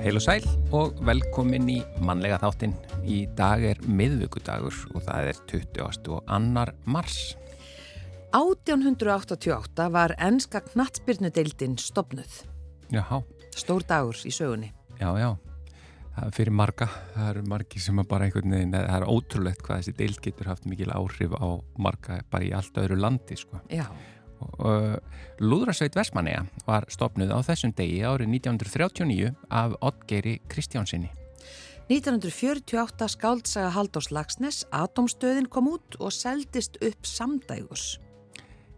Heil og sæl og velkomin í mannlega þáttinn. Í dag er miðvöggudagur og það er 20. og annar mars. 1888 var ennska knatsbyrnudeildin stopnuð. Jáhá. Stór dagur í sögunni. Já, já. Það er fyrir marga. Það eru margi sem bara einhvern veginn, það er ótrúlegt hvað þessi deild getur haft mikil áhrif á marga bara í allt öðru landi, sko. Já. Lúðrasveit Vestmanneja var stopnuð á þessum degi árið 1939 af Oddgeiri Kristjánsinni. 1948 skáldsaga Haldós Lagsnes, Atomstöðin kom út og seldist upp samdægus.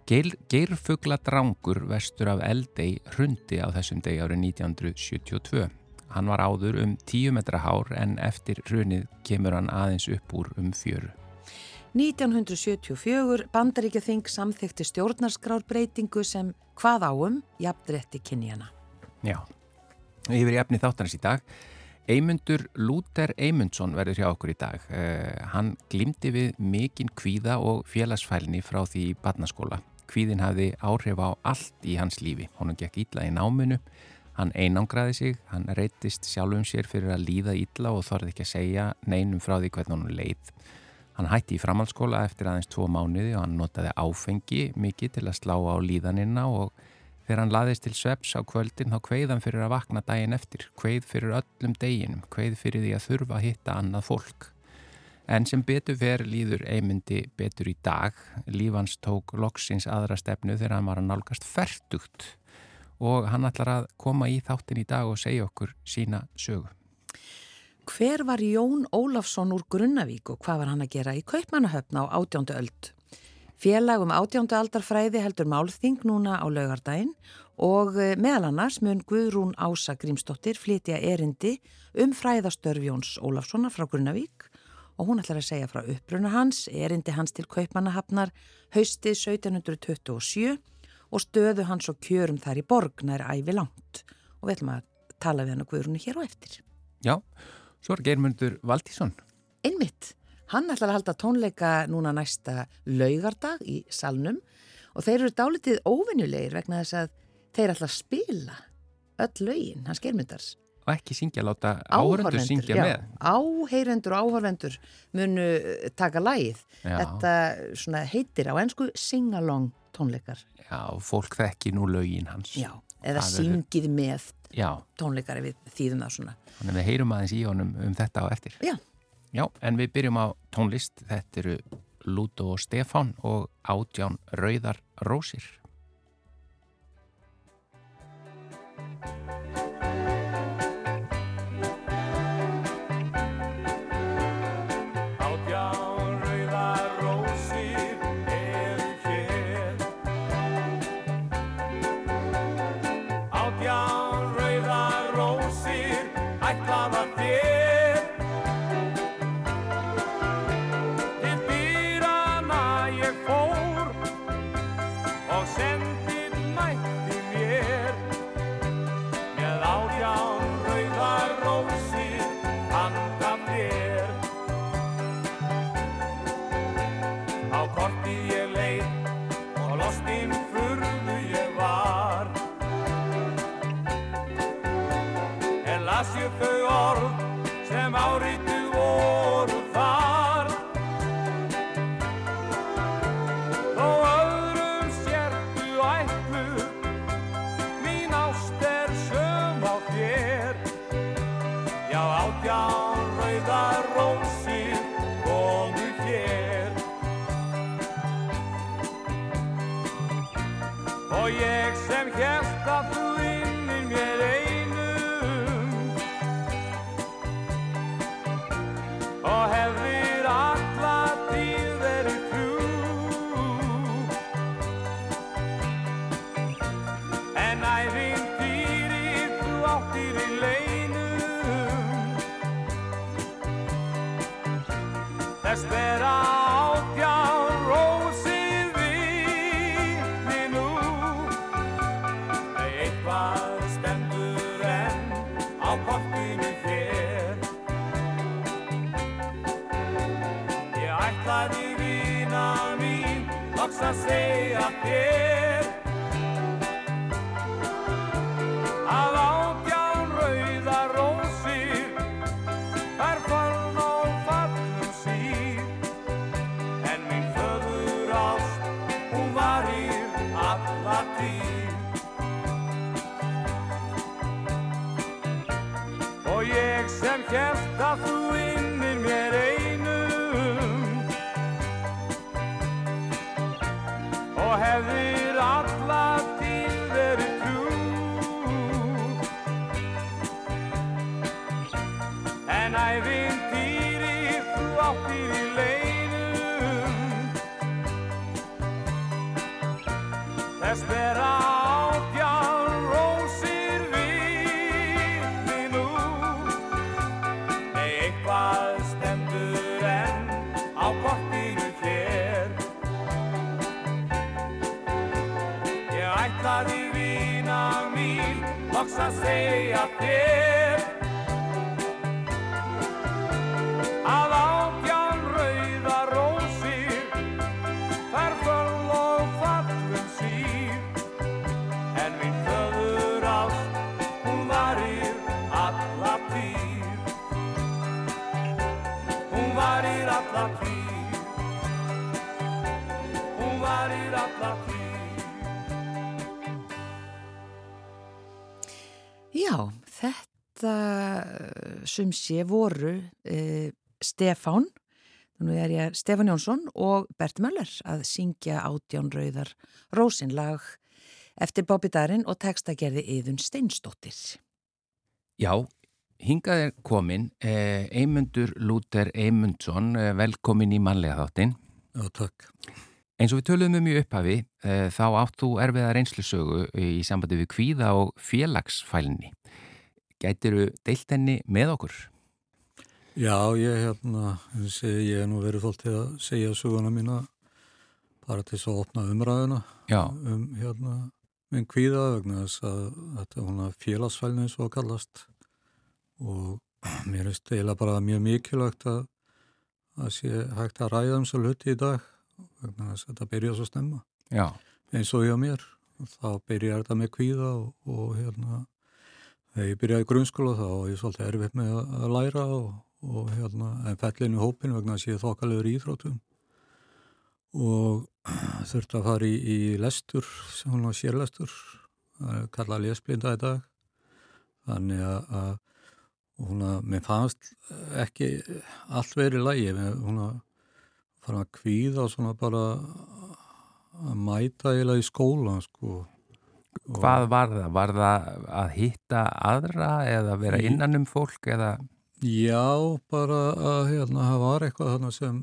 Geirfugla drangur vestur af Eldei hrundi á þessum degi árið 1972. Hann var áður um 10 metra hár en eftir hrunið kemur hann aðeins upp úr um fjöru. 1974 bandaríkjaþing samþykti stjórnarskrárbreytingu sem hvað áum jafnrétti kynjana. Já, yfir í efni þáttanins í dag. Eymundur Lúter Eymundsson verður hjá okkur í dag. Uh, hann glimti við mikinn kvíða og félagsfælni frá því í badnaskóla. Kvíðin hafði áhrif á allt í hans lífi. Honum gekk ítla í náminu, hann einangraði sig, hann reytist sjálfum sér fyrir að líða ítla og þorði ekki að segja neinum frá því hvernig hann leið. Hann hætti í framhaldsskóla eftir aðeins tvo mánuði og hann notaði áfengi mikið til að slá á líðanina og þegar hann laðist til sveps á kvöldin þá kveið hann fyrir að vakna daginn eftir, kveið fyrir öllum deginum, kveið fyrir því að þurfa að hitta annað fólk. En sem betur ver líður einmyndi betur í dag, lífans tók loksins aðra stefnu þegar hann var að nálgast ferdugt og hann ætlar að koma í þáttin í dag og segja okkur sína sögu. Hver var Jón Ólafsson úr Grunnavík og hvað var hann að gera í Kaupmannahöfn á átjóndu öld? Félag um átjóndu aldarfræði heldur málþing núna á laugardaginn og eh, meðal annars mun Guðrún Ása Grímsdóttir flytja erindi um fræðastörf Jóns Ólafssona frá Grunnavík og hún ætlar að segja frá uppruna hans, erindi hans til Kaupmannahafnar haustið 1727 og stöðu hans og kjörum þar í borg nær ævi langt og við ætlum að tala við hann og Guðrúnu hér og eftir. Já, Svo er Geirmundur Valdísson. Einmitt. Hann ætlar að halda tónleika núna næsta laugardag í salnum og þeir eru dálitið óvinnulegir vegna þess að þeir ætla að spila öll laugin, hans Geirmundars. Og ekki syngja, láta áhörvendur syngja já, með. Áheyrendur og áhörvendur munu eh, taka lægið. Þetta heitir á ennsku sing-along tónleikar. Já, fólk þekki nú laugin hans. Já, eða syngið með Já. tónleikari við þýðum það svona. Þannig við heyrum aðeins í honum um þetta á eftir. Já. Já, en við byrjum á tónlist. Þetta eru Lúto og Stefán og Átján Rauðar Rósir. Að átján rauða ró loks að segja sum sé voru uh, Stefán, nú er ég Stefán Jónsson og Bert Möller að syngja átján rauðar Rósinlag eftir Bobby Darin og textagerði Yðun Steinsdóttir. Já, hingað er komin eh, Eymundur Lúter Eymundsson, eh, velkomin í mannlega þáttinn. Já, takk. Eins og við töluðum um í upphafi, eh, þá átt þú erfiða reynslusögu í sambandi við kvíða og félagsfælni. Gætiru deilt henni með okkur? Já, ég hérna, ég ég er nú verið þóltið að segja söguna mína bara til að opna umræðuna Já, um hérna minn kvíða vegna þess að þetta er hún að félagsfælni eins og að kallast. Og mér finnst eiginlega bara mjög mikilvægt að að sé hægt að ræða um svo hluti í dag vegna þess að þetta byrja svo snemma. Já, eins og hjá mér þá byrja þetta með kvíða og, og hérna þegar ég byrjaði grunnskóla þá var ég svolítið erfitt með að, læra og, og hérna en fellin í hópin vegna að sé þokkalegur í íþróttum. Og þurfti að fara í, í lestur var sérlestur það er kallað lesblinda í dag. Þannig að, að hún að mér fannst ekki allt verið lægi hún að fara að kvíða og svona bara að mæta eiginlega í skóla sko. Hvað var það? Var það að hitta aðra eða vera innan um fólk eða... Já, bara að hérna, það var eitthvað þarna sem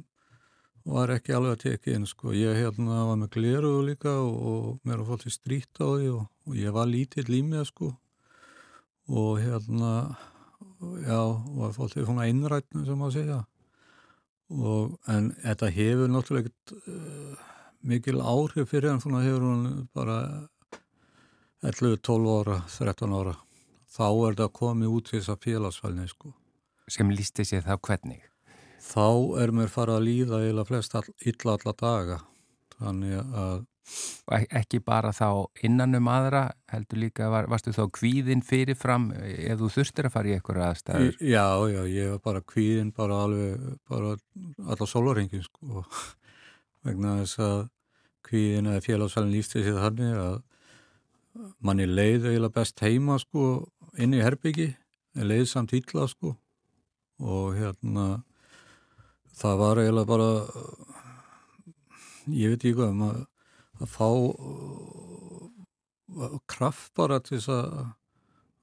var ekki alveg að tekið inn sko. Ég hérna var með gleruðu líka og, og mér var fólkið strýtt á því og, og ég var lítill í mig sko. og hérna já, og fólkið svona innrætnu sem að segja og, en þetta hefur náttúrulega uh, mikil áhrif fyrir hann svona hefur hún bara 11, 12 ára, 13 ára þá er þetta komið út til þess að félagsfælni sko sem lísti sér þá hvernig? þá er mér farið að líða eða flest all, illa alla daga þannig að Og ek- ekki bara þá innan um aðra, heldur líka, var, varstu þá kvíðin fyrirfram ef þú þurftir að fara í eitthvað aðstæður? já, já, ég var bara kvíðin bara alveg, bara alla sólarengin sko vegna þess að kvíðin eða félagsfælni lísti sér þannig að manni leið eiginlega best heima sko inn í herbyggi leið samt illa sko. Og hérna það var eiginlega bara ég veit ekki hvað maður, að fá uh, kraft bara til þess að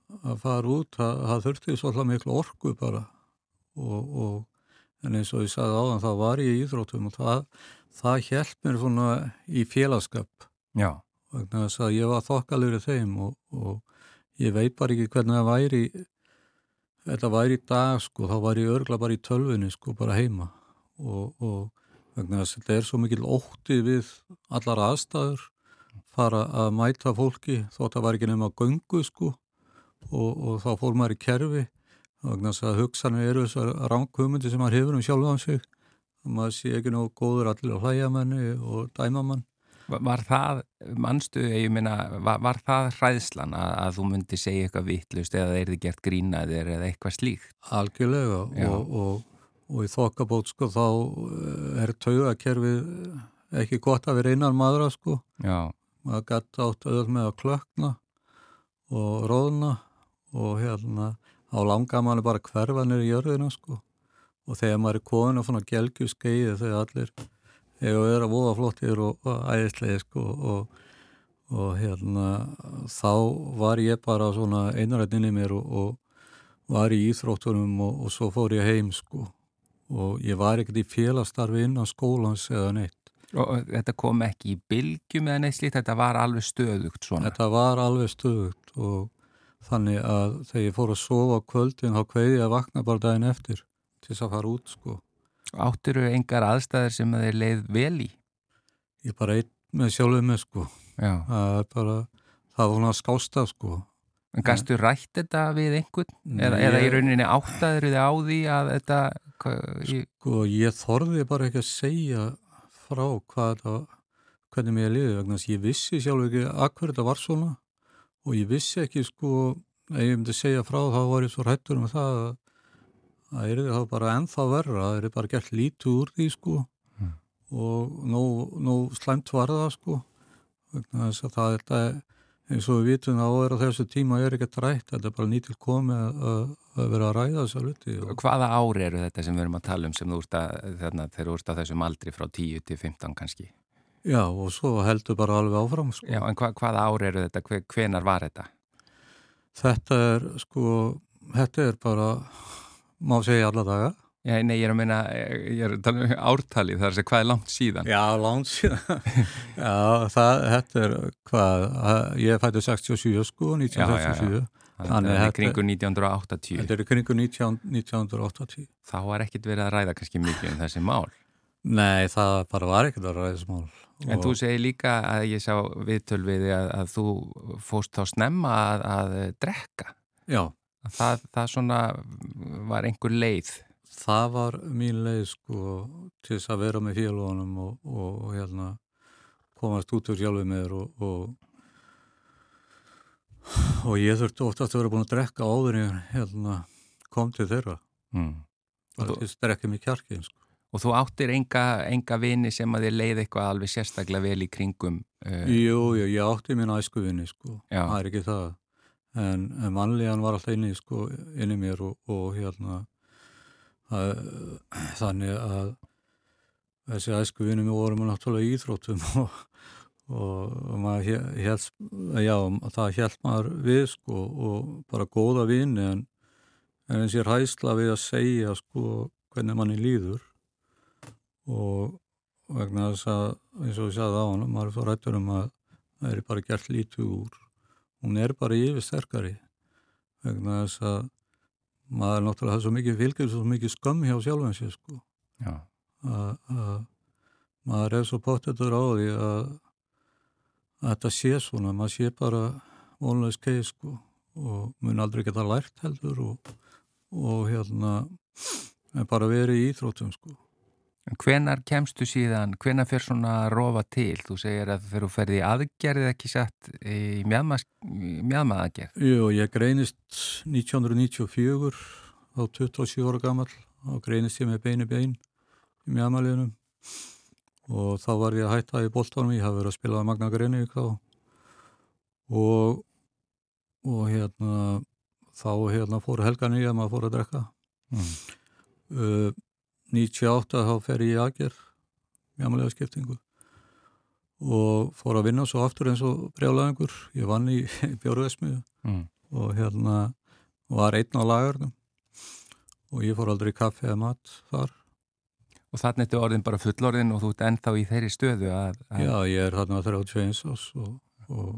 að fara út, það, þurfti svolítið miklu orku bara. Og, og en eins og ég sagði áðan það var ég í íþróttum og það, það hjælt mér svona í félagskap Já, vegna þess að ég var þokkalur í þeim og, og ég veit bara ekki hvernig það væri þetta væri í dag sko, þá var ég örgla bara í tölvunni sko, bara heima. Og, og vegna þess að þetta er svo mikil ótti við allar aðstæður fara að mæta fólki þótt að var ekki nema að göngu sko og, og þá fór maður í kerfi. Vegna þess að hugsanir eru þessar ránkvömyndi sem maður hefur um sjálfan sig maður sé ekki nógu góður allir að hlæja manni og dæma mann var, það, manstu, ég meina, var, var það hræðslan að, að þú myndi segja eitthvað vittlust eða þeir þið gert grínaðir eða eitthvað slíkt? Algjörlega og, og, og í þokkabót sko þá eh, er taugakerfið ekki gott að vera einan maðra sko. Já, maður gæti átt auðvitað með að klökna og róðna og hérna á langa manni bara hverfa nýri jörðina sko. Og þegar maður er komin á svona gelgju skeiði þegar allir verið að voða flottir og, og æðislega sko og, og hérna þá var ég bara svona einrættinni mér og, og var í íþróttunum og svo fór ég heim sko og ég var ekkert í félastarfi innan skólans eða neitt. Og þetta kom ekki í bylgjum eða neitt slíkt, þetta var alveg stöðugt svona? Þetta var alveg stöðugt og þannig að þegar ég fór að sofa kvöldin þá kveiði ég að vakna bara daginn eftir til þess að fara út sko. Áttir þú engar aðstæðir sem að þeir leið vel í? Ég bara eitt með sjálfuð með sko. Já. Það er bara, það var svona skásta sko. En gæstu rætt þetta við einhvern? Eða, eða í rauninni áttaður þið á því að þetta... Ég... Sko ég þorði bara ekki að segja frá hvað þetta, hvernig mér liði vegna þess að ég vissi sjálf ekki að hverju þetta var svona og ég vissi ekki sko, ef ég myndi segja frá þá var ég svo hættur um það að það er það bara ennþá verra, það er bara gert lítið úr því sko mm. og nú, nú slæmt var það sko vegna þess að það er þetta eins og við vitum að á þessu tíma er ekki rætt, þetta er bara nýtil komið að, að vera að ræða þessa luti. Og... Hvaða ári eru þetta sem við erum að tala um sem þú úrst að, þarna, þeir úrst að þessum aldri frá 10 til 15 kannski? Já, og svo heldur bara alveg áfram. Sko. Já, en hva, hvaða ári eru þetta? Hver, hvenar var þetta? Þetta er, sko, þetta er bara, má segja alla daga. Já, nei, ég er að meina, ég er að tala um ártalið, það er að segja hvað er langt síðan? Já, langt síðan. já, það, þetta er hvað, ég fætti 67 sko, 1967. Já, já, já. Þannig að þetta er kringu 1980. Þetta er kringu 19, 1980. Þá var ekkit verið að ræða kannski mikið um þessi mál. Nei, það bara var ekkert að ræða þessi mál. En þú segir líka að ég sá viðtölviði að, að þú fóst þá snemma að, að drekka. Já. Það, það svona var einhver leið. Það var mín leið sko til þess að vera með félagunum og, og, og hérna komast út úr sjálfið með þér og, og ég þurfti oftast að vera búin að drekka áður en hérna kom til þeirra. Mm. Það er strekkið mér kjarkið sko. Og þú áttir enga, enga vini sem að þið leið eitthvað alveg sérstaklega vel í kringum? Uh... Jú, jú, ég átti mín æsku vini, sko. Já. Það er ekki það. En, en mannlegan var alltaf inni, sko, inni mér og, og hérna, að, þannig að þessi æsku vini mér voru mér náttúrulega íþróttum og, og maður held, já, það held maður við, sko, og bara góða vini, en, en eins ég er hæsla við að segja, sko, hvernig manni líður. Og vegna þess að eins og ég sagði á hann maður er svo rættur um að það er bara gert lítið úr hún er bara yfir sterkari vegna þess að maður er náttúrulega það er svo mikið fylgjum svo mikið skömm hjá sjálfum sér sko. Að maður er svo pottetur á því að að þetta sé svona, maður sé bara vonlega skeið sko og mun aldrei geta lært heldur og, og hérna bara verið í íþróttum sko Hvenar kemstu síðan, hvenar fer svona að rofa til? Þú segir að þú ferði aðgerðið ekki sett í mjadmaðagerð. Jú, ég greinist 1994 á 27 ára gammal og greinist ég með beinu bein í mjadmaðliðnum og þá var ég að hætta í bóltónum, ég hafði verið að spila á Magna Greinivík þá og, og hérna þá hérna fór helgan í að maður fór að drekka. Mm. Uh, 98 þá fer ég í aðgerð mjámalega skiptingu og fór að vinna svo aftur eins og brjálæðingur, ég vann í björðveismiðu mm. og hérna var einn á lagarnum og ég fór aldrei í kaffe eða mat þar Og þannig ertu orðin bara fullorðin og þú ert ennþá í þeirri stöðu að... að... Já, ég er þarna 31 ás og, og,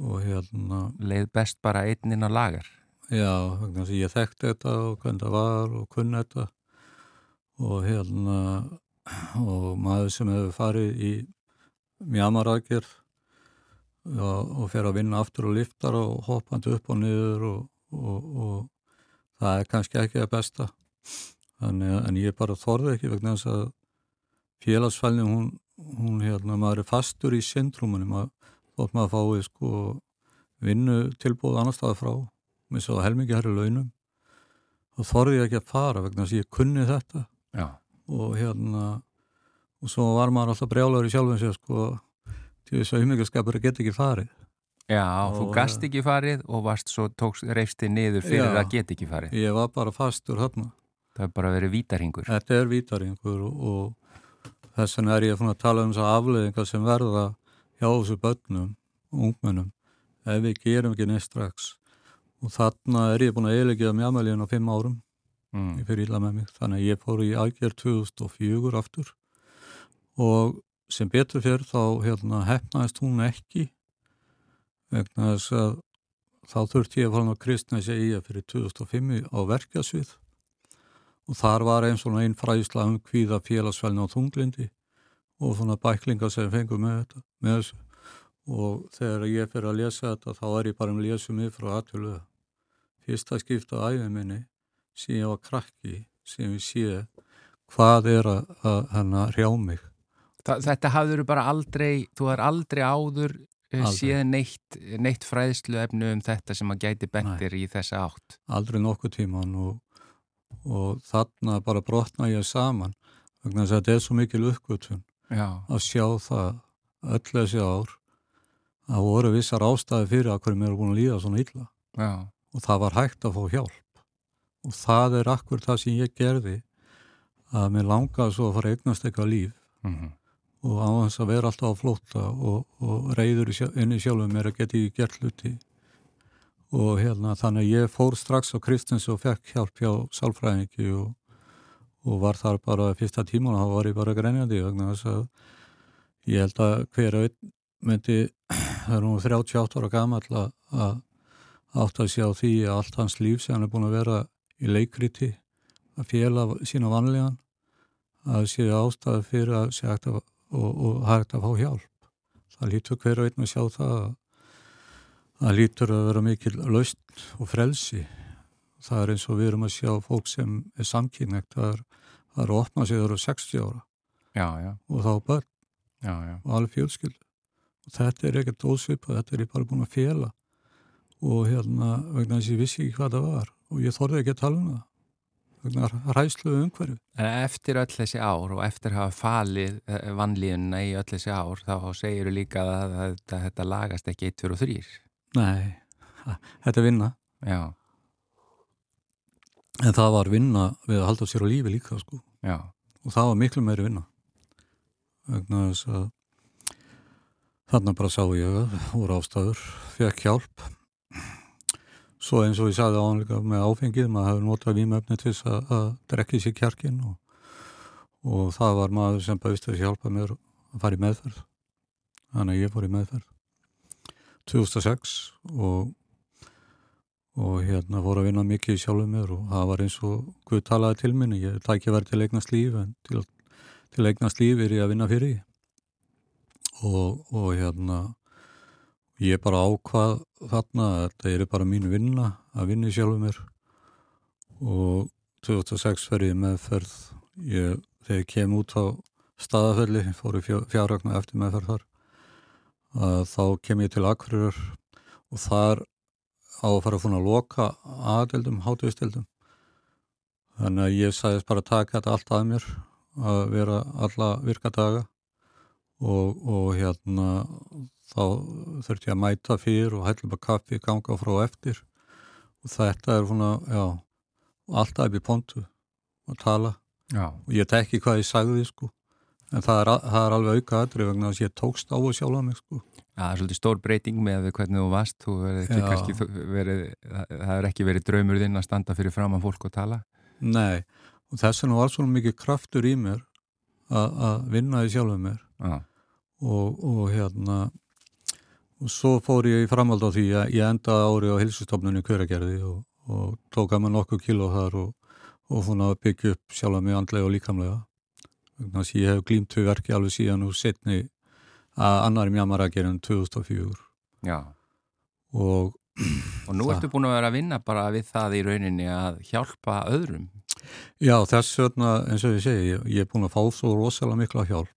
og hérna... Leið best bara einninn á lagar? Já, þannig að ég þekkti þetta og hvernig það var og kunni þetta og hérna og maður sem hefur farið í mjamarækjur og, og fer að vinna aftur og liftar og hoppandi upp og niður og, og, og það er kannski ekki það besta. Þannig, en ég bara þorði ekki vegna þess að félagsfælni hún, hún hérna, maður er fastur í syndrúmunum að þótt maður fái sko vinnu tilbúð annar staði frá með svo helmingi herri launum og þorði ekki að fara vegna þess að ég kunni þetta Já. og hérna og svo var maður alltaf brjálagur í sjálfum sér sko til þess að umhengaskapur geta ekki farið Já, Og, þú gast ekki farið og varst svo tókst, reyfsti niður fyrir Já. að geta ekki farið. ég var bara fastur þarna Það er bara verið vítarhingur. Þetta er vítaringur og, og þess vegna er ég að tala um þess að afleðingar sem verða hjá þessu börnum og ungmennum ef við gerum ekki neitt strax og þarna er ég búin að eiginlega mjög á fimm árum, Mm. ég fyrir illa með mig. Þannig að ég fór í aðgerð 2004 aftur. Og sem betur fyrir þá hérna, hefnaðist hún ekki vegna þess að þá þurfti ég að fara á kristnæsi í að fyrir 2005 á verkjasvið. Og þar var einn svona einn fræðisla um hvíða félagsfælni á þunglindi og svona bæklinga sem fengur með, þetta, með þessu. Og þegar ég fyrir að lesa þetta þá er ég bara um lesa mig frá aðtöluða fyrsta skipta á æfið minni sem ég var krakki sem ég sé hvað er að, að hana hrjá mig Þa, þetta hafður bara aldrei, þú har aldrei áður aldrei. Aldrei. séð neitt, neitt fræðslu efnu um þetta sem að gæti bentir í þessa átt. aldrei nokkuð tíman og, og þarna bara brotna ég saman vegna þess að þetta er svo mikil uppgötun að sjá það öll þessi ár að voru vissar ástæði fyrir að hverjum eru búin að líða svona illa já, og það var hægt að fá hjálp og það er akkur það sem ég gerði að mér langaði svo að fara að eignast eitthvað líf. Mm og á þess að vera alltaf á flótta og, og reyður inn í sjálfum mér að geta ekki gert hluti. Og hérna þannig að ég fór strax á Kristins og fekk hjálp hjá sálfræðingi og, og var þar bara fyrsta tíman og þá var ég bara grænjandi vegna þess að ég held að hver einn myndi það er nú 38 ára gamall að að átt að sjá því að allt hans líf sem hann er búin að vera í leikriti að fjela sína vanlegan að sé ástæði fyrir að sé hægt að, og, og hægt að fá hjálp. Það lítur hver og einn að sjá það að það lítur að vera mikil laust og frelsi. Það er eins og við erum að sjá fólk sem er samkynnegt, það er, að opna sig það eru 60 ára já, já, og þá börn já, og alveg fjölskyldu. Og þetta er ekkert ósvipað, þetta er ég bara búin að fjela og hérna vegna þess að ég vissi ekki hvað það var og ég þorði ekki að tala um það vegna ræslu umhverju. Eftir öll þessi ár og eftir að hafa falið vannlíðuna í öll þessi ár þá segir þú líka að, að þetta lagast ekki 1, 2 og 3. Nei, þetta er vinna. Já, En það var vinna við að halda sér á lífi líka sko. já, Og það var miklu meiri vinna. Vegna þess að þarna bara sá ég úr ástæður, fekk hjálp. Svo eins og ég sagði ánleika með áfengið, maður hefur notað vímöfni til þess að, að drekki sér kjarkin og, og það var maður sem bauðst þess hjálpa mér að fara í meðferð. Þannig að ég fór í meðferð 2006 og og hérna fór að vinna mikið sjálfur mér og það var eins og Guð talaði til minni, ég tækja verið til eignast líf en til, til eignast líf er ég að vinna fyrir og, og hérna ég bara ákvað þarna að þetta er bara mín vinna að vinna í sjálfur mér og 2006 fer ég meðferð ég, þegar ég kem út á staðafelli, fór í fjárragna eftir meðferð þar að þá kem ég til Akureyrar og þar á að fara að fóna að loka aðeldum, hátuðsteldum. Þannig að ég sæðist bara að taka þetta allt að mér að vera alla virka daga og, og hérna þá þurfti ég að mæta fyrir og hætla bara kaffi, ganga frá eftir. Og þetta er svona, já, alltaf upp í pontu að tala. Já, og ég tekki hvað ég sagði sko. En það er, það er alveg auka aðri vegna þess að ég tókst á að sjálfa mig sko. Já, það er svolítið stór breyting með hvernig þú varst, þú verið ekki kannski verið, það er ekki verið draumur þinn að standa fyrir framann fólk og tala. Nei, og þess vegna var svona mikið kraftur í mér að að vinna í sjálfum mér. Já, og, og hérna og svo fór ég í framhald á því að ég endaði ári á hilsustofnunni Hveragerði og, og tók að maður nokkuð kíló þar og, og að byggja upp sjálfa mig andlega og líkamlega þannig að ég hef glýmt við verki alveg síðan úr setni að annari mjamarækjörn 2004 já. og Og nú ertu búin að vera að vinna bara við það í rauninni að hjálpa öðrum. Já, þess vegna, eins og ég segi, ég, ég er búin að fá svo rosalega mikla hjálp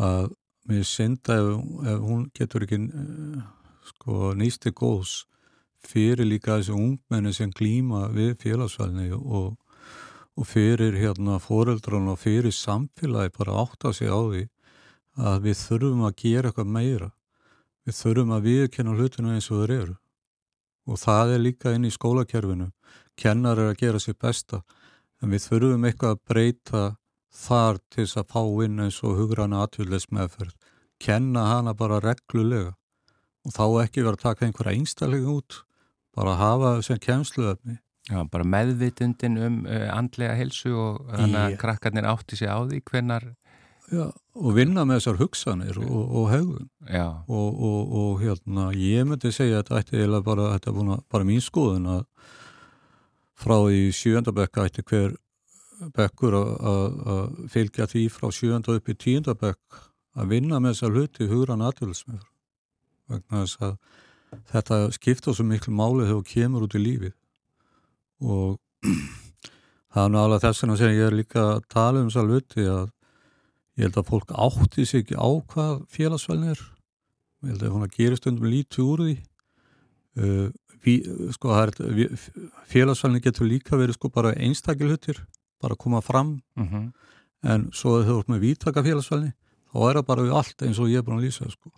að mér synda ef, ef hún getur ekki uh, sko nýsti góðs fyrir líka þessi ungmenni sem glýma við félagsfælni og, og fyrir hérna fóreldran og fyrir samfélagi bara átta sig á því að við þurfum að gera eitthvað meira. Við þurfum að viðkenna hlutinu eins og þeir eru. Og það er líka inn í skólakerfinu. Kennar er að gera sér besta en við þurfum eitthvað að breyta þar til þess að fá inn eins og hugrana atvillis meðferð. Kenna hana bara reglulega og þá ekki vera að taka einhverja einstaklega út, bara hafa sem kemsluöfni. Já, bara meðvitundin um uh, andlega helsu og þannig að krakkarnir átti sig á því hvenar, Já, og vinna með þessar hugsanir og, og hegðun. já, og, og, og hérna, ég myndi segja að þetta eiginlega bara, þetta er búin að, bara mín skoðun að frá í sjöndabekka ætti hver bekkur að fylgja því frá sjönda upp í tíundabekk að vinna með þessar hluti hugran aðtölusmefur vegna þess að þetta skipta svo miklu máli þegar þú kemur út í lífið. Og það er nálega þess vegna sem ég er líka að tala um þessar hluti að ég held að fólk átti sig ekki á hvað félagsfælni er. Ég held að hún að gera stundum lítið úr því. Uh, vi, sko félagsfælni getur líka verið sko bara einstakilhutir bara að koma fram. Mm en svo þú ert með vítaka félagsfælni þá er það bara við allt eins og ég er búin að lýsa sko.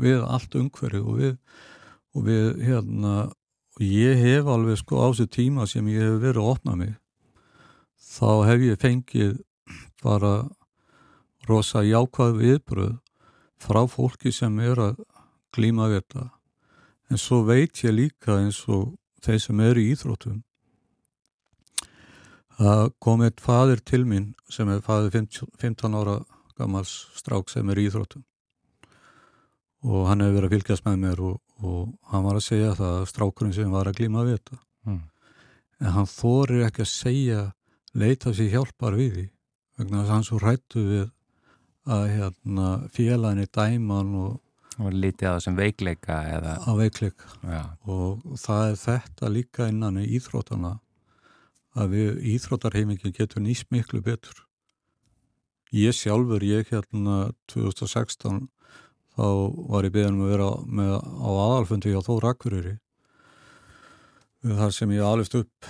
Við allt umhverju og við, og við hérna og ég hef alveg sko á þessu tíma sem ég hef verið að opna mig þá hef ég fengið bara rosa jákvæð viðbröð frá fólki sem er að glíma þetta. En svo veit ég líka eins og þeir sem eru í íþróttum það kom eitt fadir til mín sem er fadir 15 15 ára gammals strák sem er í íþróttum. Og hann hefur verið að fylgjast með mér og, og hann var að segja það að strákurinn sem var að glíma við þetta. Mm. en hann þorir ekki að segja leita sér hjálpar við því vegna þess að hann svo rættu við að hérna, félagin í dæman og og litið á það sem veikleika eða, á veikleik já, og það er þetta líka innan í íþróttana að við íþróttarheimingin getur nýst miklu betur ég sjálfur, ég hérna 2016 þá var ég beðin um að vera með, á aðalfundi hjá Þór Akureyri. Þar sem ég alvist upp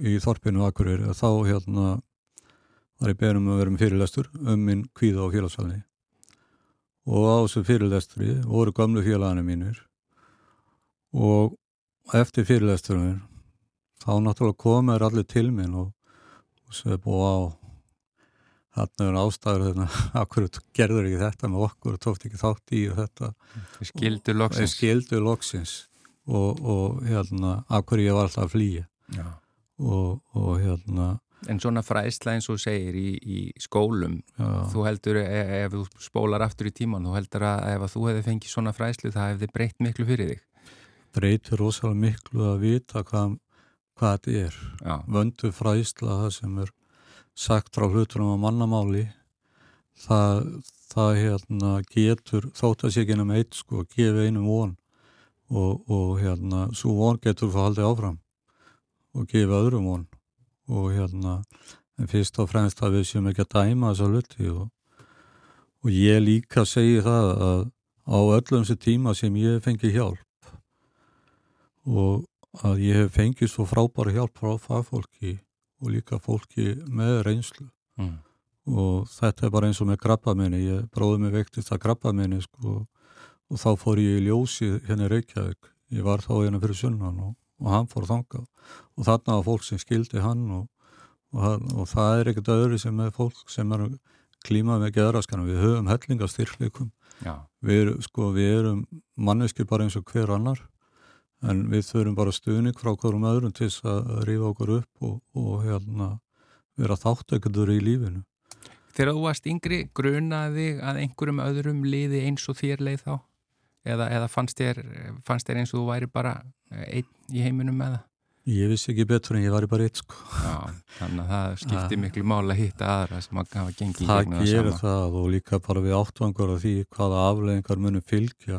í Þorpinu Akureyri. Og þá hérna var ég beðin um að vera með fyrirlestur um minn kvíða og félagsfælni og á þessu fyrirlestri voru gamlu félagana mínir. Og eftir fyrirlesturinn þá náttúrulega komur allir til minn og, og segir búið á þarna er ástæður þarna, akkur gerður ekki þetta með okkur og tóft ekki þátt í og þetta. Skildu loksins. Skildu loksins og, og hérna, akkur ég var alltaf að flýja. Og, og hérna. En svona fræðsla eins og segir í, í skólum já, þú heldur, e- ef þú spólar aftur í tíman þú heldur að ef að þú hefði fengið svona fræðslu það hefði breytt miklu fyrir þig? Breytir rosalega miklu að vita hvað, hvað þetta er. Já, vöndu fræðsla það sem er sagt frá hlutunum á mannamáli það, það hérna getur þótt að sé ekki einum eitt sko, gefi einum von og, og hérna svo von getur þú haldið áfram og gefi öðrum von og hérna en fyrst og fremst að við séum ekki að dæma þessa hluti og, og ég líka segi það að á öllum þessi tíma sem ég hef fengið hjálp og að ég hef fengið svo frábæra hjálp frá fagfólki og líka fólki með reynslu. Mm. og þetta er bara eins og með krabbaminni, ég bróði mig veiktist að krabbaminni sko og þá fór ég í ljósi hérna í Reykjavík, ég var þá hérna fyrir sunnan og, og hann fór þangað. Og þarna var fólk sem skildi hann og, og, hann, og það er ekkert öðru sem er fólk sem er klímað með geðraskanum, við höfum hellingastyrkleikum, já, við, sko, við erum manneskir bara eins og hver annar en við þurfum bara stuðning frá hverjum öðrum til þess að rífa okkur upp og, og hérna, vera þáttökundur í lífinu. Þegar þú varst yngri, grunaði að einhverjum öðrum liði eins og þér leið þá? Eða, eða fannst, þér, fannst þér eins og þú væri bara eh, einn í heiminum með það? Ég vissi ekki betur en ég var bara eitt sko. Já, þannig að það skipti Ah. miklu mála að hitta aðra sem að hafa gengið í Það gegnum gerir sama. það og líka bara við áttvangur af því hvaða afleðingar munum fylgja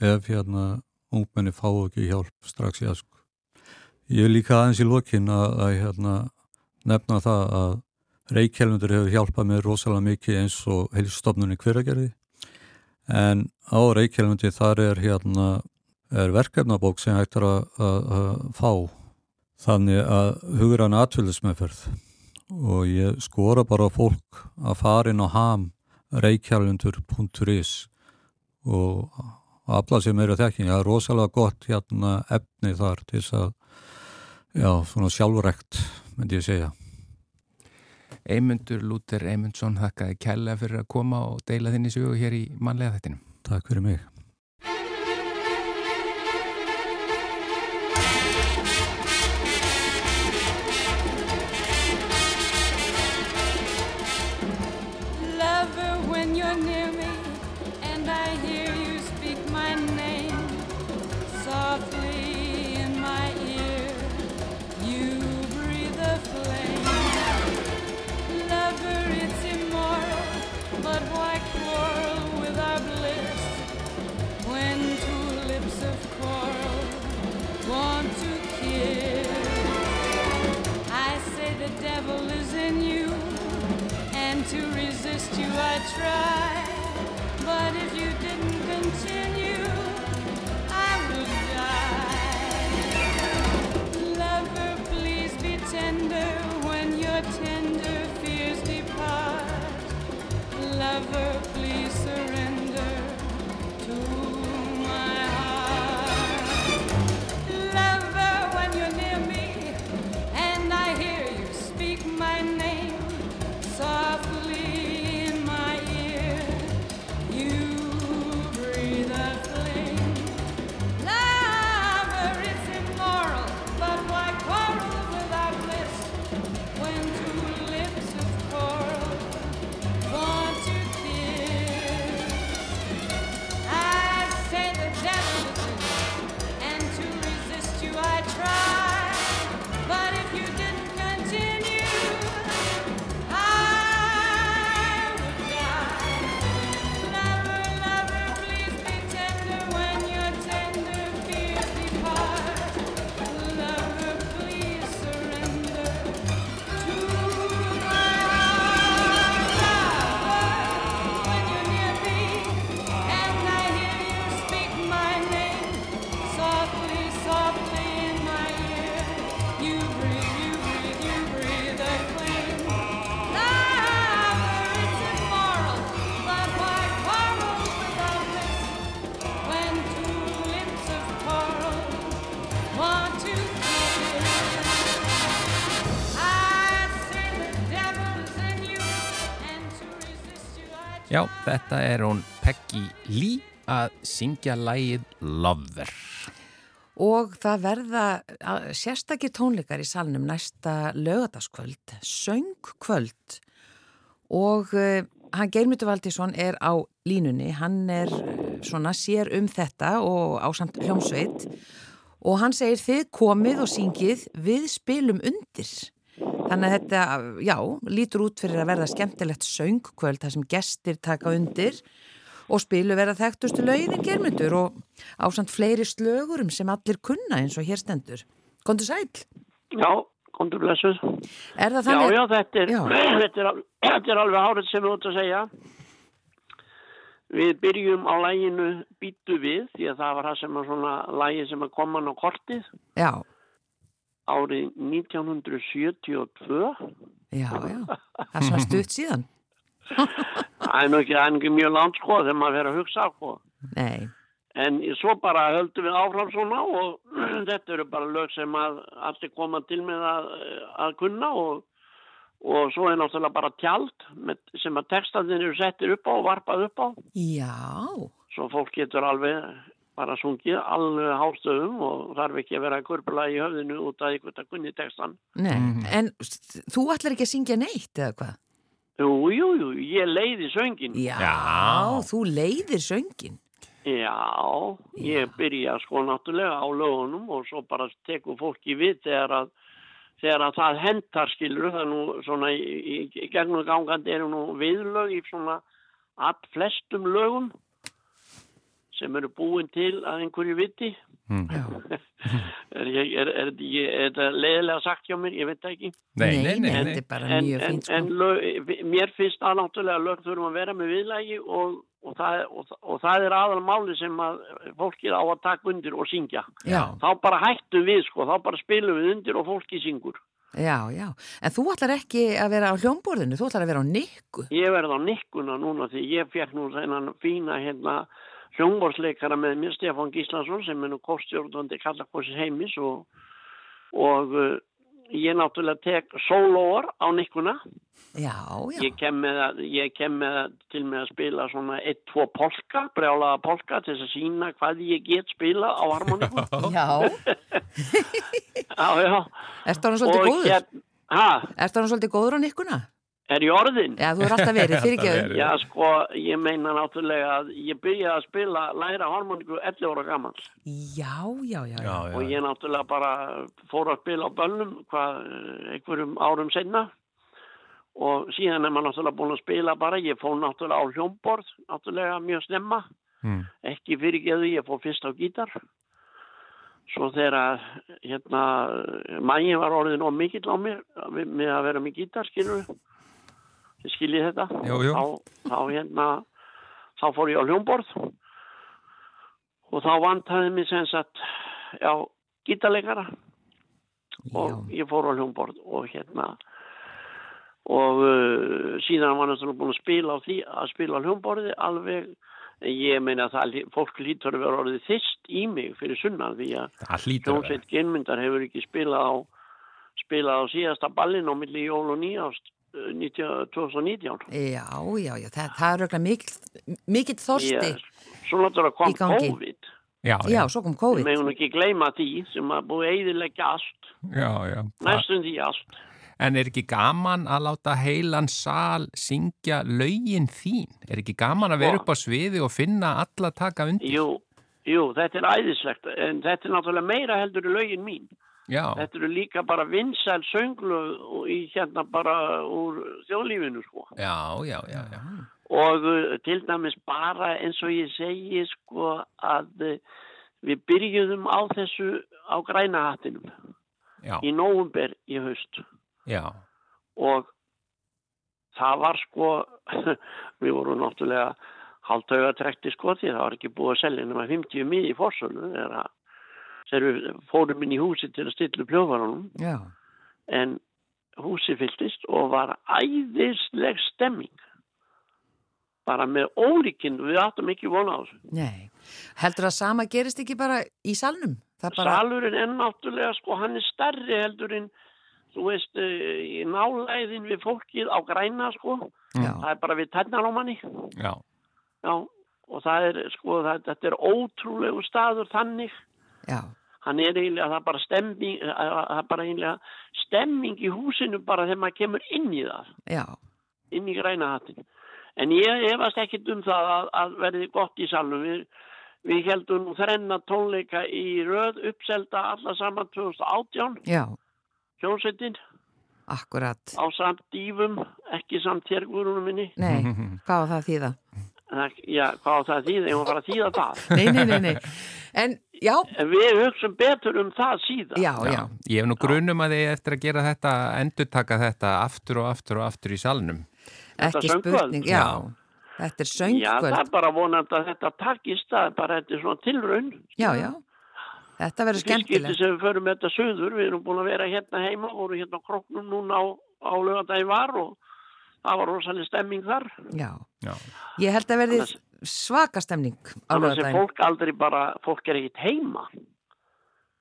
ef hérna ungmenni fá ekki hjálp strax í aðsku. Ég vil líka aðeins í lokin að, að hérna, nefna það að Reykjelmundur hefur hjálpað mér rosalega mikið eins og heilstofnunni hveragerði. En á Reykjelmundi þar er hérna er verkefnabók sem hægt er að, að, að fá. Þannig að hugur hann atvillismeðferð og ég skora bara fólk að fara inn á ham reykjálundur.is og alla sem eru þekking, það er rosalega gott hérna efni þar til þess að já, svona sjálfurrekt myndi ég segja. Eymundur Lúter Eymundsson þakkaði kælega fyrir að koma og deila þinni sögu hér í manlega þettinum Takk fyrir mig þetta er hún Peggy Lee að syngja lægið Lover. Og það verða sérstakir tónleikar í salnum næsta lögataskvöld, söngkvöld og uh, hann Geirmyndur Valdísson er á línunni, hann er uh, svona sér um þetta og á samt hljómsveit og hann segir þið komið og syngið við spilum undir. Þannig að þetta, já, lítur út fyrir að verða skemmtilegt söngkvöld þar sem gestir taka undir og spilu verða þekktustu lögin germyndur og ásand fleiri slögurum sem allir kunna eins og hér stendur. Kondur sæl? Já, kontur blessuð. Er það Já, þannig? já, þetta er, Já. þetta er, þetta er alveg hárið sem við út að segja. Við byrjum á læginu Býtu við, því að það var það sem að svona lægi sem að koma á kortið Já, árið 1972. já, já. Það er svona stutt síðan. Það er nú ekki, ekki mjög langt sko þegar maður fer að hugsa sko. Nei, En svo bara höldum við áfram svona og þetta eru bara lög sem að allir koma til með að, að kunna og, og svo er náttúrulega bara tjald með, sem að textandir eru settir upp á og varpað upp á. já, Svo fólk getur alveg bara sungið alveg hástöðum og þarf ekki að vera kurpula í höfðinu út af einhvern að kunni textan. nei. En s- þú ætlar ekki að syngja neitt eða hvað? Jú, jú, jú, ég leiði söngin. Já, Já. þú leiðir söngin. Já, ég byrja sko náttúrulega á lögunum og svo bara tekur fólki við þegar að, þegar að það hentar skilur það er nú svona í, í, í gegnum gangandi eru nú viðlög í svona all flestum lögum sem eru búin til að einhverju viti Já. er, ég, er, er, er, er þetta leiðilega sagt hjá mér, ég veit það ekki Nei, nei, nei, þetta nei. en, en, fínt sko. en lög, mér finnst að náttúrulega lög þurfum að vera með viðlægi og, og, það, og, og það er aðal máli sem að fólkið á að taka undir og syngja Já, þá bara hættum við sko, þá bara spilum við undir og fólki syngur Já, já. En þú ætlar ekki að vera á hljómborðinu, þú ætlar að vera á nikku. Ég verði á nikkuna núna því ég fekk nú þennan fína hérna hljóngborsleikara með mér, Stefán Gíslason, sem er nú kostjórnandi kallakossis heimis og, og uh, ég náttúrulega tek sólóor á nikkuna. Já, já. Ég kem með, að, ég kem með að, til með að spila svona 1-2 polka, brjálaða polka til þess að sína hvað ég get spila á harmoníku. Já, já, já. ertu hann svolítið góður? hérna, ha, Ertu hann svolítið góður á nikkuna? Er ég orðin? Já, þú er alltaf verið, fyrir ekki. Já, sko, ég meina náttúrulega að ég byrjaði að spila, læra harmoníku 11 ára gammal Já, já, já. Já, og ég náttúrulega bara fór að spila á bönnum hvað, einhverjum árum senna og síðan er maður náttúrulega búin að spila bara, ég fór náttúrulega á hljómborð, náttúrulega mjög snemma, Mm. ekki fyrirgeðu, ég fór fyrst á gítar. Svo þegar hérna, mægin var orðin og mikill á mér með að vera með gítar, skilur við. Skiljið þetta? Jú, jú. Þá, þá hérna, þá fór ég á hljómborð og þá vantaði mig sem sagt, já, gítarleikara. Og ég fór á hljómborð og hérna og uh, síðan var náttúrulega búin að spila á því að spila á hljómborði alveg. Ég meina að það, fólk lítur að vera orðið þist í mig fyrir sunnan því að hljómsveit genmyndar hefur ekki spilað á spilað á síðasta ballin á milli jól og nýjást 19 2019 Já, já, já, það, það er auðvitað mikill, mikill þorsti. Ég- svo náttúrulega kom. COVID Já, Já, já, svo kom við COVID. meðum ekki gleyma því sem að búið eiðilegja allt já, já. næstum því allt En er ekki gaman að láta heilan sal syngja lögin þín? Er ekki gaman að vera Sko. upp á sviði og finna alla taka undir? jú, jú, þetta er æðislegt en þetta er náttúrulega meira heldur í lögin mín Já, þetta eru líka bara vinsæl sönglu í hérna bara úr þjóðlífinu sko. Já, já, já, já. og uh, til dæmis bara eins og ég segi sko að uh, við byrjuðum á þessu á græna hattinum. Já, í nóvumber í haust. Já, og það var sko við vorum náttúrulega haldauga trekti sko því það var ekki búið að selja nema 50 mið í fórsölu þegar að- þegar við fórum inn í húsi til að stilla upp hljóðvarunum. Já, en húsi fylltist og var æðisleg stemming. Bara með ólíkinn við áttum ekki vona á þessu. Nei. Heldur að sama gerist ekki bara í salnum? Það bara, salurinn er náttúrulega sko hann er stærri heldur en þú veist eh, í nálæðin við fólkið á græna sko. Já, það er bara við tætnar á manni. Já, já og það er sko það, þetta er ótrúlegu staður þannig. Já, hann er eiginlega það er bara stemming eh, það er bara eiginlega stemming í húsinu bara þegar maður kemur inn í það já, inn í græna hattin. En ég efast ekkit um það að, að verði gott í salnum. Við, við heldum þrenna tónleika í röð uppselda alla saman 2018, já, hljómsveitin, akkurat. á samt dýfum, ekki samt þérgurunum minni. Nei, hvað var það að þýða? Það- Já, hvað á það að þýða? Ég var bara að þýða það. Nei, nei, nei, nei. En, já, En við hugsaum betur um það síðan. já, já, Ég hef nú grunum að þið eftir að gera þetta, endurtaka þetta aftur og aftur og aftur í salnum. Ekki spurning, já. Já. Þetta er Já, það er bara vonandi að þetta takist, það er bara þetta er svona tilraun. Já, já. Þetta verður Fyrskipti skemmtilegt. sem við förum með þetta söður, við erum búin að vera hérna heima, voru hérna á kroknum núna á, á lögadagi var og það var rosalega stemming þar. Já. Já, Ég held að verði svaka stemning á Annars er lögadaginn. fólk aldrei bara, fólk er ekkit heima.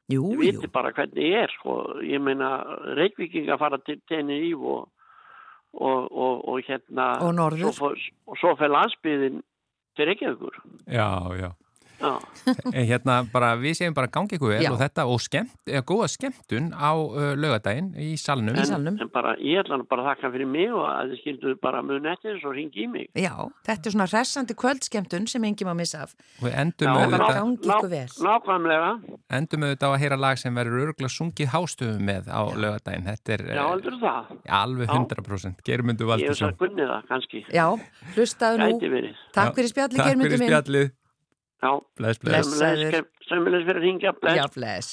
Jú, jú. viti bara hvernig ég er, sko. Ég meina, Reykvíkinga fara til Tenerife og, og, og, og hérna... Og norður. Og svo fer landsbyðin til Reykjavíkur. já, já. Eh, Hérna bara, við segjum bara gangi ykkur vel og þetta og skemmt, eða góða skemmtun á uh, lögadaginn í salnum. Í en, salnum. en bara, ég ætla bara að þakka fyrir mig og að þið skilduðu bara eftir þess og ringi í mig. Já, þetta er svona hressandi kvöldskemmtun sem engi má missa af. Við endum Já, með bara þetta, gangi ykkur vel. Nákvæmlega, endum með þetta á að heyra lag sem verður örgulega sungið hástöfum með á lögadaginn. Þetta er já, eh, alveg Já. 100%. Geirmundu Ég hef Valdursson. það gunnið það, kannski. Já, hlustaðu nú. Takk fyrir spjalli, Takk germyndu fyrir minn. Spjallið. Já, Bless, bless. Blessaður. sömulegis fyrir að ringja, bless. Já, bless.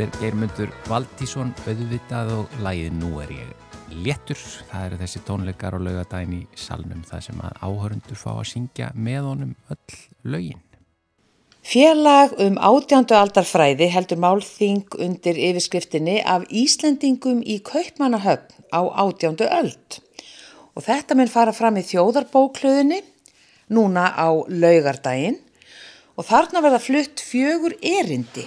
Er Geirmundur Valdísson, auðvitað og lægið Nú er ég léttur. Það eru þessi tónleikar og laugadaginn í salnum það sem að áhörundur fá að syngja með honum öll lögin. Félag um átjándu aldarfræði heldur málþing undir yfirskriftinni af Íslendingum í Kaupmannahöfn á átjándu öld. Og þetta mun fara fram í þjóðarbóklöðinni núna á laugardaginn og þarna verða flutt fjögur erindi.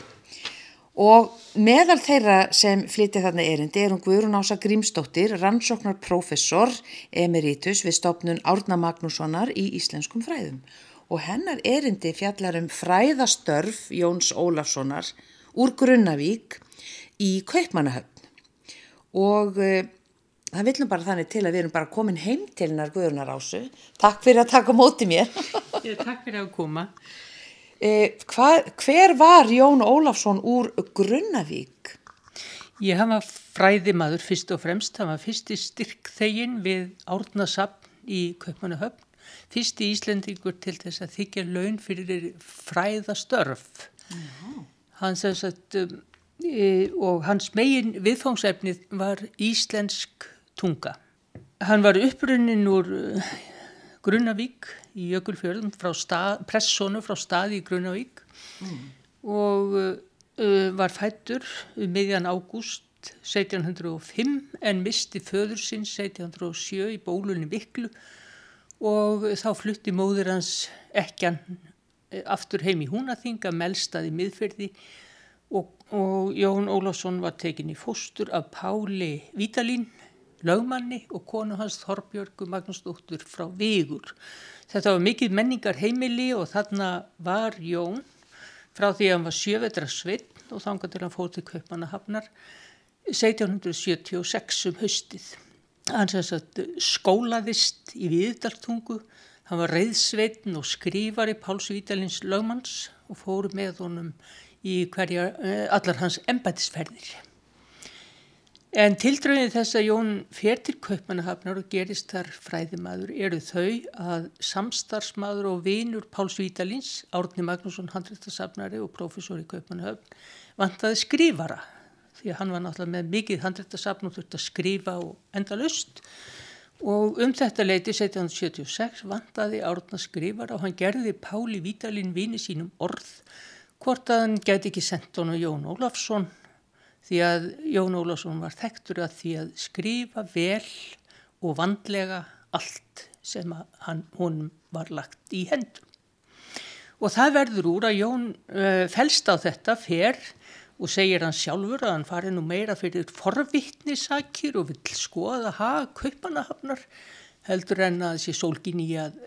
Og meðal þeirra sem flytja þarna erindi er hún Guðrún Ása Grímsdóttir, rannsóknar professor emeritus við stopnun Árna Magnússonar í íslenskum fræðum. Og hennar erindi fjallar um fræðastörf Jóns Ólafssonar úr Grunnavík í Kaupmannahöfn. Og uh, það viljum bara þannig til að við erum bara komin heim til hennar Guðrunar Ásu. Takk fyrir að taka móti mér. Ég, takk fyrir að koma. Eh, hva, hver var Jón Ólafsson úr Grunnavík? Ég hafa fræðimaður fyrst og fremst, hann var fyrsti styrkþegin við Árnasafn í Kaupmannahöfn, fyrsti Íslendingur til þess að þykja laun fyrir fræðastörf. Sem sagt, um, e, og hans megin viðfóngsefnið var íslensk tunga. Hann var upprunnin úr uh, Grunnavík í Jökulfjörðum, frá stað, pressonu frá staði í Grunnavík. Og uh, var fættur um miðjan ágúst 1705 en misti föður sinn 1707 í bólunni Viklu og þá flutti móður hans ekkjan eh, aftur heim í Húnaþinga, melstað í miðferði og, og Jón Ólafsson var tekin í fóstur af Páli Vítalín, lögmanni og konu hans Þorbjörgu Magnúsdóttur frá Vigur. Þetta var mikið menningar heimili og þarna var Jón frá því að hann var sjövetra svinn og þangað til hann fór til Kaupmannahafnar 1776 um haustið. Hann skólaðist í Viðdaltungu, hann var reyðsveitn og skrifari Páls Vítalins lögmanns og fór með honum í hverja, eh, allar hans embætisferðir. En tildröðin þess að Jón fer til Kaupmannahafnar og gerist þar fræðimaður eru þau að samstarfsmaður og vinur Páls Vítalins, Árni Magnússon, handrættasafnari og professor í Kaupmannahafn, vantaði skrifara. Því að hann var náttúrulega með mikið handrættasafn og þurfti að skrifa og enda lust og um þetta leiti 1776 vantaði Árna skrifara og hann gerði Páli Vítalin vini sínum orð hvort að hann gæti ekki sendt honum Jón Ólafsson því að Jón Ólafsson var þekktur að því að skrifa vel og vandlega allt sem hann, honum var lagt í hendur. Og það verður úr að Jón uh, felst á þetta fer og segir hann sjálfur að hann fari nú meira fyrir forvittnisakir og vill skoða hag kaupanahafnar heldur en að sé sólgin í að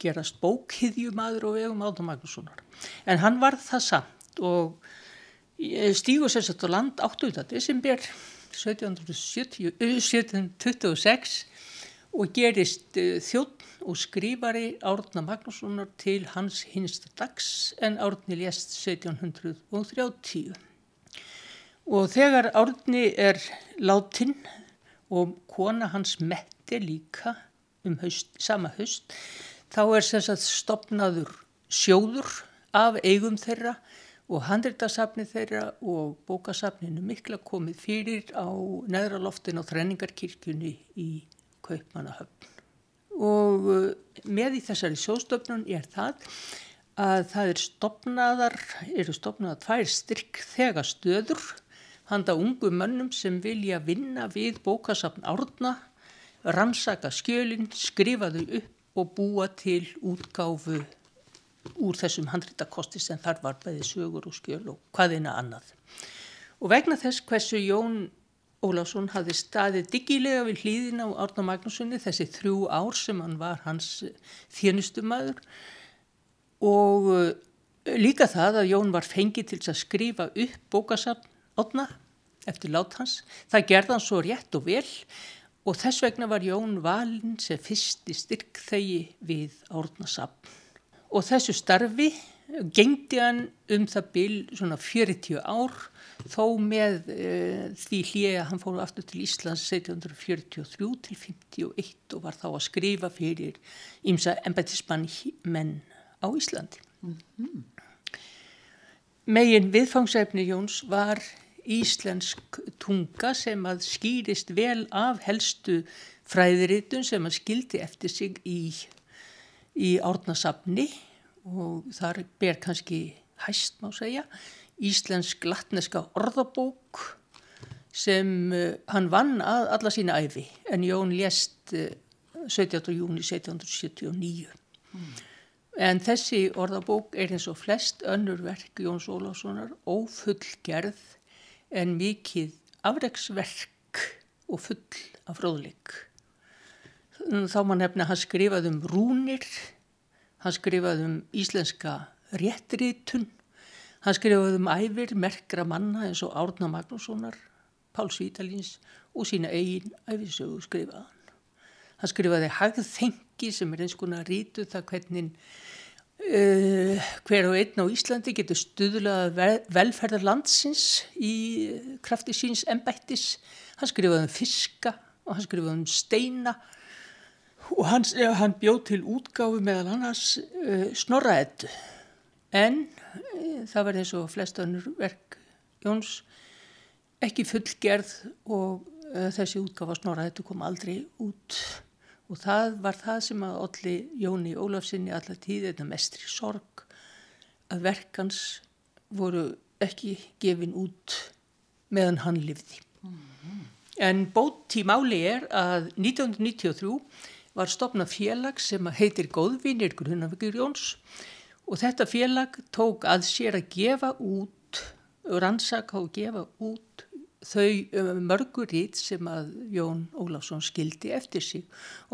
gerast bókhiðjumadur og vegum Átna Magnússonar. En hann var það samt og stígur sér sett á land 8. desember 1770, eh, 1726 og gerist þjótt og skrifari Árna Magnússonar til hans hinsta dags en Árni lést 1730. Og þegar Árni er látin og kona hans metti líka um haust, sama haust, þá er sagt stopnaður sjóður af eigum þeirra og handritasafni þeirra og bókasafninu mikla komið fyrir á neðra loftin á þrenningarkirkjunni í Kaupmannahöfn. Og uh, með í þessari sjóðstofnun er það að það er stopnaðar, eru stopnaðar tvær styrk þegar stöður handa ungu mönnum sem vilja vinna við bókasafn árna, rannsaka skjölinn, skrifa þau upp og búa til útgáfu úr þessum handritakosti sem þar var bæði sögur og skjöl og hvaðina annað. Og vegna þess hversu Jón Ólafsson hafði staðið diggilega við hlýðina á Árna Magnúsinni þessi þrjú ár sem hann var hans þjónustumæður og uh, líka það að Jón var fengið til að skrifa upp bókasafn Átna eftir lát hans. Það gerði hann svo rétt og vel og þess vegna var Jón valinn sem fyrsti styrkþegi við Árnasafn. Og þessu starfi gengdi hann um það bil svona 40 ár þó með e, því hlýja að hann fór aftur til Íslands 1743 til 51 og var þá að skrifa fyrir ímsa embætismann menn á Íslandi. Megin viðfangsefni Jóns var íslensk tunga sem að skýrist vel af helstu fræðiritun sem að skildi eftir sig í, í árnasafni og þar ber kannski hæst má segja íslensk latneska orðabók sem uh, hann vann að alla sína æfi en Jón lést uh, 17. júni 1779. En þessi orðabók er eins og flest önnur verk Jóns Ólafssonar ófullgerð en mikið afreiksverk og full af fróðleik. Þá má nefna að hann skrifaði um rúnir, hann skrifaði um íslenska réttritun, hann skrifaði um æfir merkra manna eins og Árna Magnússonar, Páls Vítalins og sína eigin æfisögu skrifaði hann. Skrifaði hagðþengi sem er eins konar rítu það hvernig uh, hver og einn á Íslandi getur stuðlað vel, velferðar landsins í krafti síns embættis. Hann skrifaði um fiska og hann skrifaði um steina og hann, hann bjóð til útgáfi meðal annars uh, snorraðetu. En uh, það var eins og flest önnur verk Jóns ekki fullgerð og uh, þessi útgáfa snorraðetu kom aldrei út og það var það sem að allir Jóni Ólafsinni allar tíð þetta mestri sorg að verkans voru ekki gefin út meðan hann lifði. En bótt í máli er að 1993 var stopnað félag sem heitir Góðvinir Grunnavíkur Jóns og þetta félag tók að sér að gefa út, rannsaka og gefa út þau mörgurít sem að Jón Ólafsson skildi eftir sig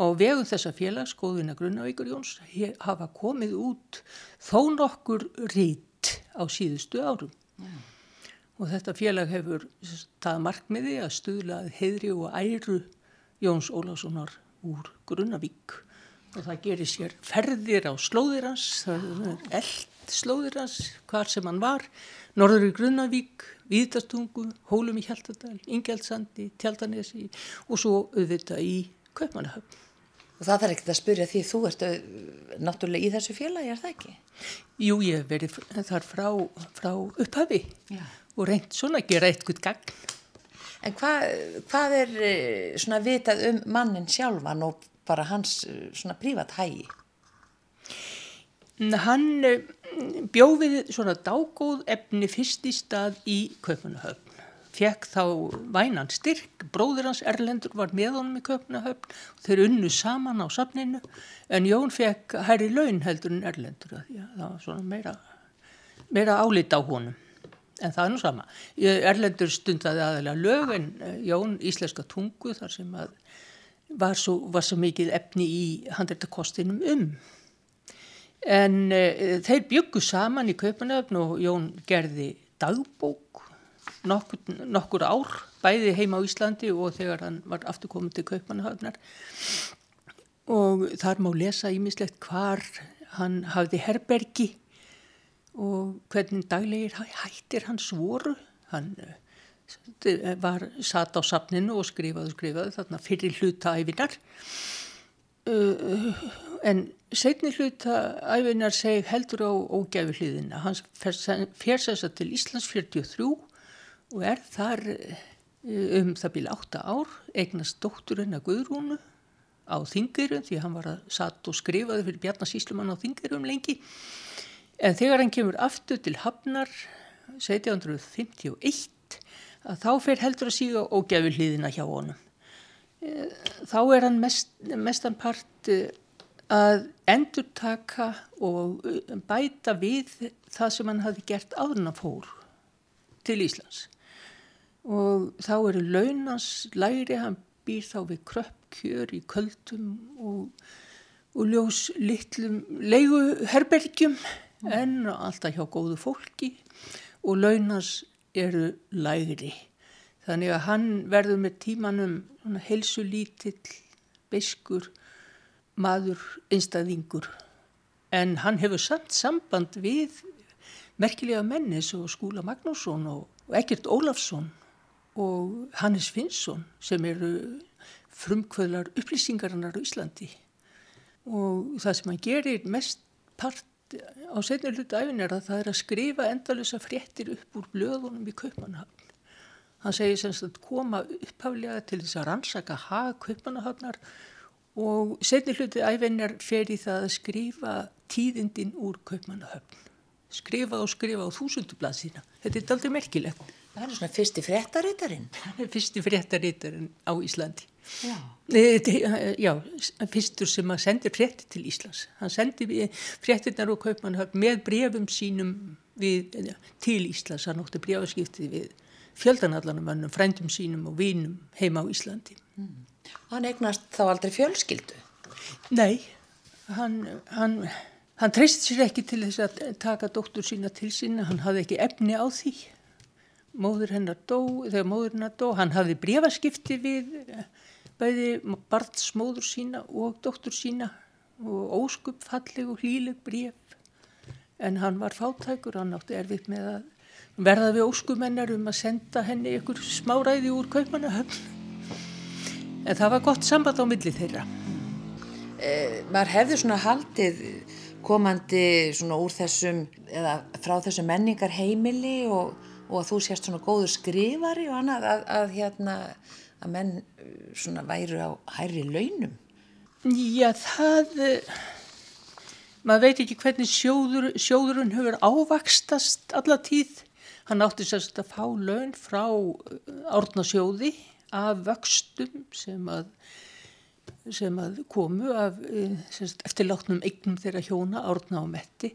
og vegum þessa félags, Góðvinna Grunnavíkur Jóns, hafa komið út þó nokkur rít á síðustu árum. Mm. Og þetta félag hefur það markmiði að stuðlað heidri og æru Jóns Ólafssonar úr Grunnavík og það gerir sér ferðir á slóðir hans, eld slóðir hans, hvar sem hann var, norður í Grunnavík, Víðastungu, Hólum í Hjaltadal, Ingeldsandi, Tjaldanesi og svo auðvitað í Kaupmannahöfn. Og það þarf ekkert að spyrja því þú ert uh, náttúrulega í þessu félagi, er það ekki? Jú, ég hef verið þar frá, frá upphafi Já. og reynd svona að gera eitthvað gagn. En hvað, hvað er uh, svona vitað um mannin sjálfan og bara hans uh, svona prívat hægi? Hann eh, bjó við svona dágóð efni fyrst í stað í Kaupanahöfn. Fekk þá vænan styrk, bróður hans Erlendur var með honum í Kaupanahöfn og þeir unnu saman á safninu en Jón fekk hærri laun heldur en Erlendur. Það var svona meira, meira álit á honum. En það er nú sama. Erlendur stundaði aðalega lög en eh, Jón íslenska tungu þar sem var svo, var svo mikið efni í handreitakostinum um. En uh, þeir byggu saman í Kaupanöfn og Jón gerði dagbók nokkur, nokkur ár, bæði heima á Íslandi og þegar hann var aftur komið til Kaupanöfnar. Og þar má lesa ímislegt hvar hann hafði herbergi og hvernig daglegir hættir hans voru. Hann uh, var satt á safninu og skrifaði og skrifaði þarna fyrir hlutaæfinar uh, en setni hluta æfinar seg heldur á ógæfi hliðina. Þess að til Íslands 43 og er þar um það bíl 8 ár, eignast dótturinn að Guðrúnu á Þingirum því hann var að satt og skrifaði fyrir Bjarnasíslumann á Þingirum lengi. En þegar hann kemur aftur til Hafnar 1751 að þá fer heldur að síga ógæfi hliðina hjá honum. Eh, Þá er hann mest, mestan part eh, að endurtaka og eh, bæta við það sem hann hafi gert áður en hann fór til Íslands. Og þá eru launans læri, hann býr þá við kröppkjör í köldum og, og ljós litlum leiguherbergjum en alltaf hjá góðu fólki og launans eru lægri. Þannig að hann verður með tímanum heilsu lítill, beiskur, maður, einstæðingur. En hann hefur samt samband við merkilega menni svo Skúla Magnússon og, og Ekkert Ólafsson og Hannes Finnsson sem eru frumkvöðlar upplýsingarinnar á Íslandi. Og það sem hann gerir mest part á setni hlutu æfin er að það er að skrifa endalösa fréttir upp úr blöðunum í Kaupmannhafn. Hann segir semst að koma upphaflega til þess að rannsaka hag Kaupmannahafnar og setni hluti æfinnar fer í það að skrifa tíðindin úr Kaupmannahafn. Skrifa og skrifa á þúsundublað sína. Þetta er aldrei merkilegt. Það er svona fyrsti fréttarítarinn. Fyrsti fréttarítarinn á Íslandi. Já. Eh, Já, fyrstur sem að sendi frétti til Íslands. Hann sendi fréttirnar og Kaupmannahafn með brefum sínum við, eh, til Íslands. Hann ótti brefaskipti við fjöldanallanum mannum, frændum sínum og vinum heima á Íslandi. Hann eignast þá aldrei fjölskyldu. Nei, hann, hann, hann treysti sér ekki til þess að taka dóttur sína til sína, hann hafði ekki efni á því. Móður hennar dó, þegar móður hennar dó, hann hafði brefaskipti við eh, bæði barnsmóður sína og dóttur sína og óskup falleg og hlýleg bref. En hann var fátækur, hann átti erfitt með að verða við óskumennar um að senda henni ykkur smáræði úr kaupmannahöfn. En það var gott samband á milli þeirra. Maður hefði svona haldið komandi svona úr þessum, eða frá þessum menningar heimili og, og að þú sést svona góður skrifari og annað að, að hérna, að menn uh, svona væru á hærri launum. Já, það, eh, maður veit ekki hvernig sjóður, sjóðurinn hefur ávakstast alla tíð. Hann átti sérst að fá laun frá árnasjóði af vöxtum sem að, sem að komu af eh, sérst, eftirlátnum eignum þeirra hjóna, árna og metti.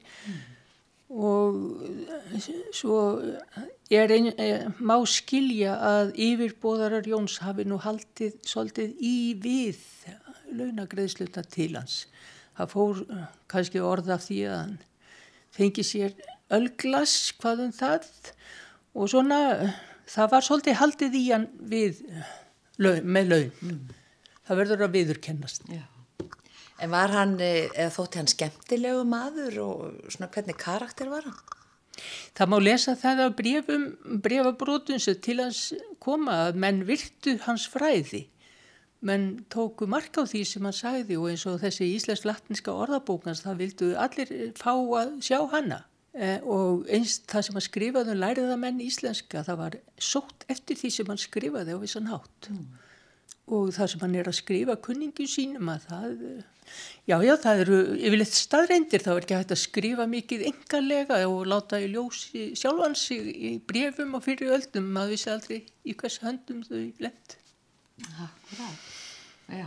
Og eh, svo er ein, eh, má skilja að yfirbóðarar Jóns hafi nú haldið svolítið í við launagreðsluna til hans. Það fór eh, kannski orða því að hann fengi sér ölglas hvað um það og svona eh, það var svolítið haldið í hann við eh, laun, með laun. Það verður að viðurkennast. Já. En var hann, eh, eða þótti hann skemmtilegu maður og svona hvernig karakter var hann? Það má lesa það af brefum, brefabrótum sem til hans koma að menn virtu hans fræði. Menn tóku mark á því sem hann sagði og eins og þessi íslensk-latniska orðabókans það vildu allir fá að sjá hana. Eh, og eins það sem hann skrifaði um læriða menn íslenska það var sótt eftir því sem hann skrifaði á vissan hátt. Og það sem hann er að skrifa kunningu sínum að það, já já það eru yfirleitt staðreindir þá er ekki hægt að skrifa mikið engalega og láta í ljósi sjálfan sig í brefum og fyrir öldum maður vissi aldrei í hvers höndum þau lent. Já.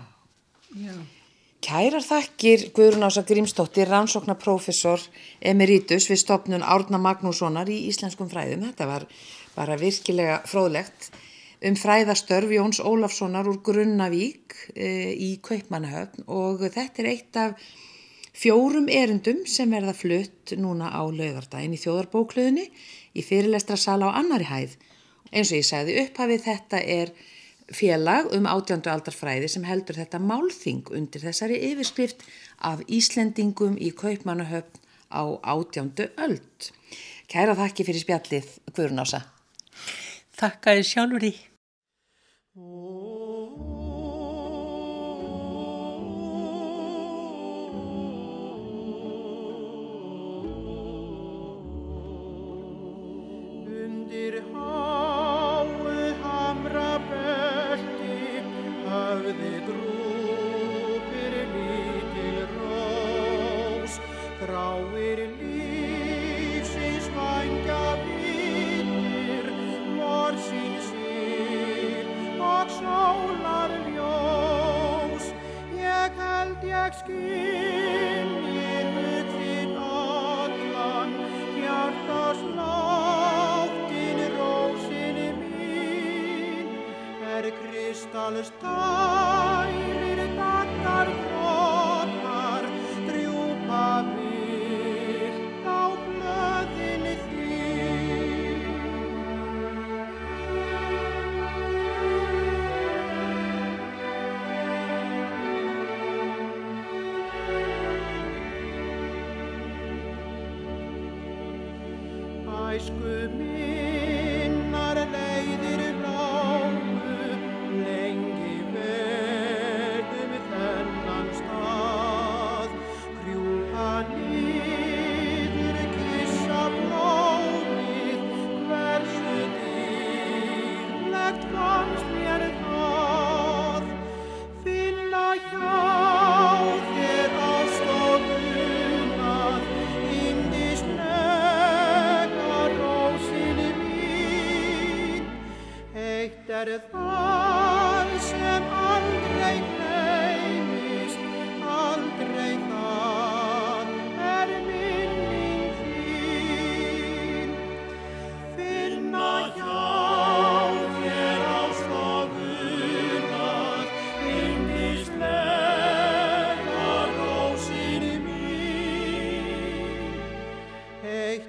Já. Kærar þakkir Guðrún Ása Grímsdóttir, rannsóknarprofessor emeritus við stopnun Árna Magnússonar í íslenskum fræðum. Þetta var bara virkilega fróðlegt um fræðastörf Jóns Ólafssonar úr Grunnavík e, í Kaupmannahöfn og þetta er eitt af fjórum erindum sem verða flutt núna á laugardaginn í þjóðarbókluðinni í fyrirlestra sala á annari hæð. Eins og ég sagði upphafið þetta er félag um átjándu aldarfræði sem heldur þetta málþing undir þessari yfirskrift af Íslendingum í Kaupmannahöfn á átjándu öld. Kæra þakki fyrir spjallið, Guðrún Ása. Þakka þér sjálfur í grúpir lítil rós, gráir lítil held ég skynji hlutin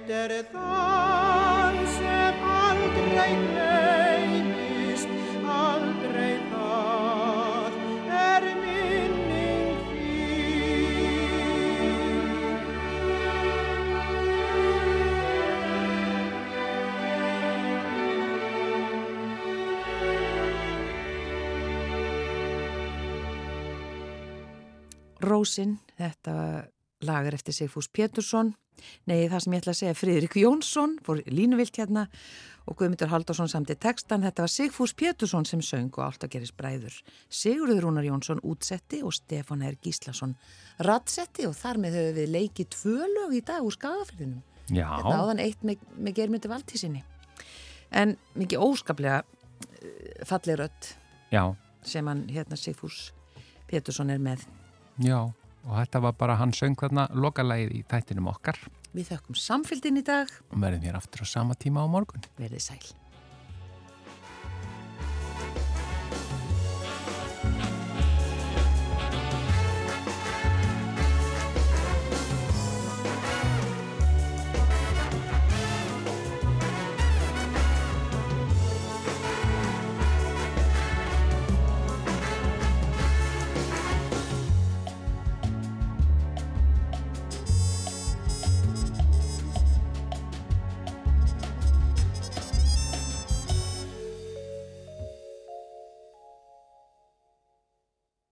er það sem aldrei gleymist, aldrei það er minning þín. Rósin, þetta lagar eftir Sigfús Pétursson, nei það sem ég ætla að segja Friðrik Jónsson, fór línuvilt hérna og Guðmyndur Haldarsson samti textan, þetta var Sigfús Pétursson sem söng og allt að gerist bræður. Sigurður Rúnar Jónsson útsetti og Stefán R. Gíslason rattsetti og þar með höfum við leikið tvö lög í dag úr skagafyrðinum. Já, Þetta áðan eitt með, með germyndi valdtísinni. En mikið óskaplega eh, já, sem hann hérna Sigfús Pétursson er með. já. Og þetta var bara hann söng þarna lokalægið í þættinum okkar Við þökkum samfélgin í dag. og verðum hér aftur á sama tíma á morgun. Verðið sæl.